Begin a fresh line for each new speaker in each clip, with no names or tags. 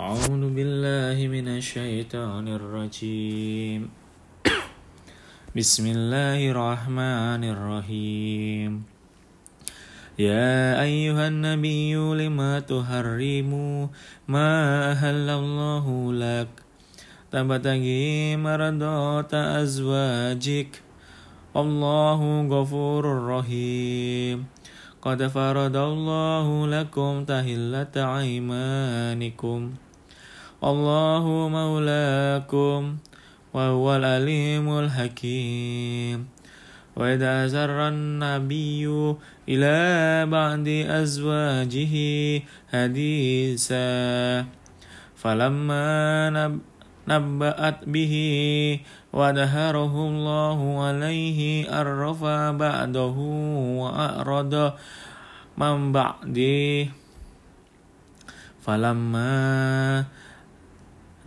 أعوذ بالله من الشيطان الرجيم. بسم الله الرحمن الرحيم. يا أيها النبي لما تحرم ما أهل الله لك؟ تبتغي مرضات أزواجك. الله غفور رحيم. قد فرض الله لكم تهلة أيمانكم. الله مولاكم وهو العليم الحكيم وإذا أسر النبي إلى بعد أزواجه حديثا فلما نبأت به ودهره الله عليه أرف بعده وأعرض من بعده فلما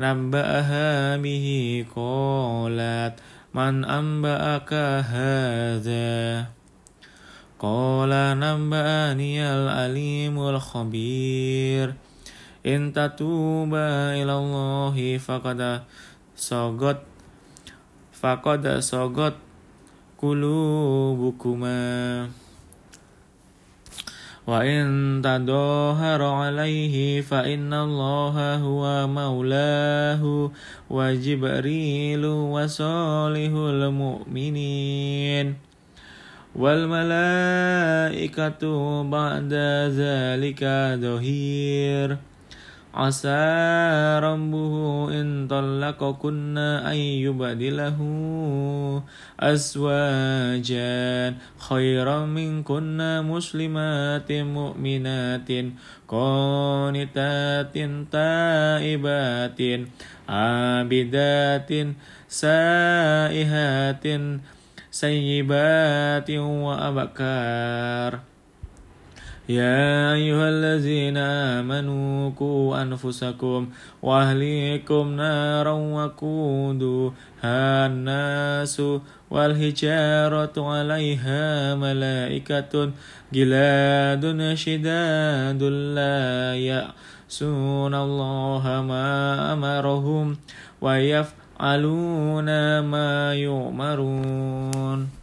نبأها به قالت من أنبأك هذا قال نبأني العليم الخبير إن تتوبا إلى الله فقد صغت فقد صغت قلوبكما وإن تظاهر عليه فإن الله هو مولاه وجبريل وصالح المؤمنين والملائكة بعد ذلك ظهير عسى ربه إن طلقكن أن يبدله أزواجا خيرا منكن مسلمات مؤمنات قانتات تائبات عابدات سائهات سيبات وأبكار يا أيها الذين آمنوا قوا أنفسكم وأهليكم نارا وقودها الناس والحجارة عليها ملائكة جلاد شداد لا يأسون الله ما أمرهم ويفعلون ما يؤمرون.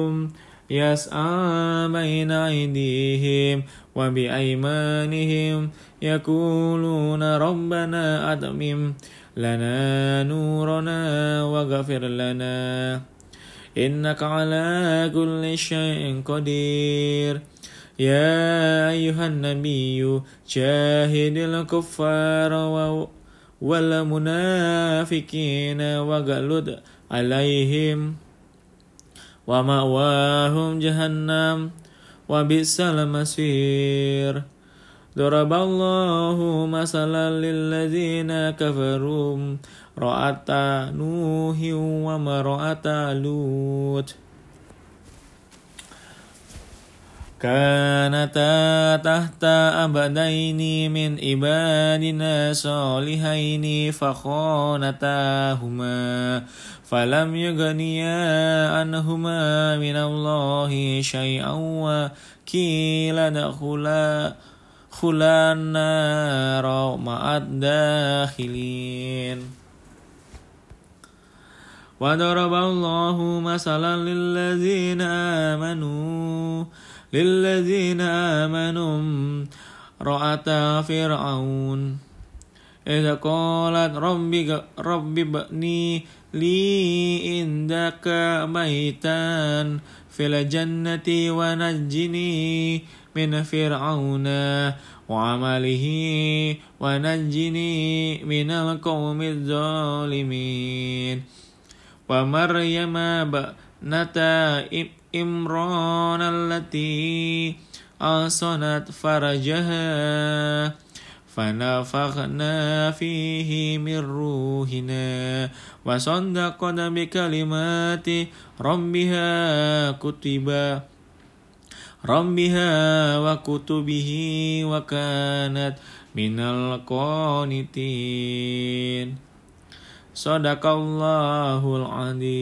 يسعى بين أيديهم وبأيمانهم يقولون ربنا أتمم لنا نورنا واغفر لنا. إنك على كل شيء قدير. يا أيها النبي جاهد الكفار والمنافقين واغلد عليهم. ومأواهم جهنم وبئس المصير ضرب الله مثلا للذين كفروا رأت نوح ومرأة لوط كانتا تحت أبدين من عبادنا صالحين فخانتاهما فلم يغنيا عنهما من الله شيئا وكيل دخلا خلا النار مع الداخلين. وضرب الله مثلا للذين آمنوا للذين آمنوا رأتا فرعون. إذا قالت ربي ربي ابني لي عندك بيتا في الجنة ونجني من فرعون وعمله ونجني من القوم الظالمين. ومريم بنت إمران التي أحصنت فرجها فنفخنا فيه من روحنا وصدقت بكلمات ربها كتبا ربها وكتبه وكانت من القانتين. صدق الله العظيم.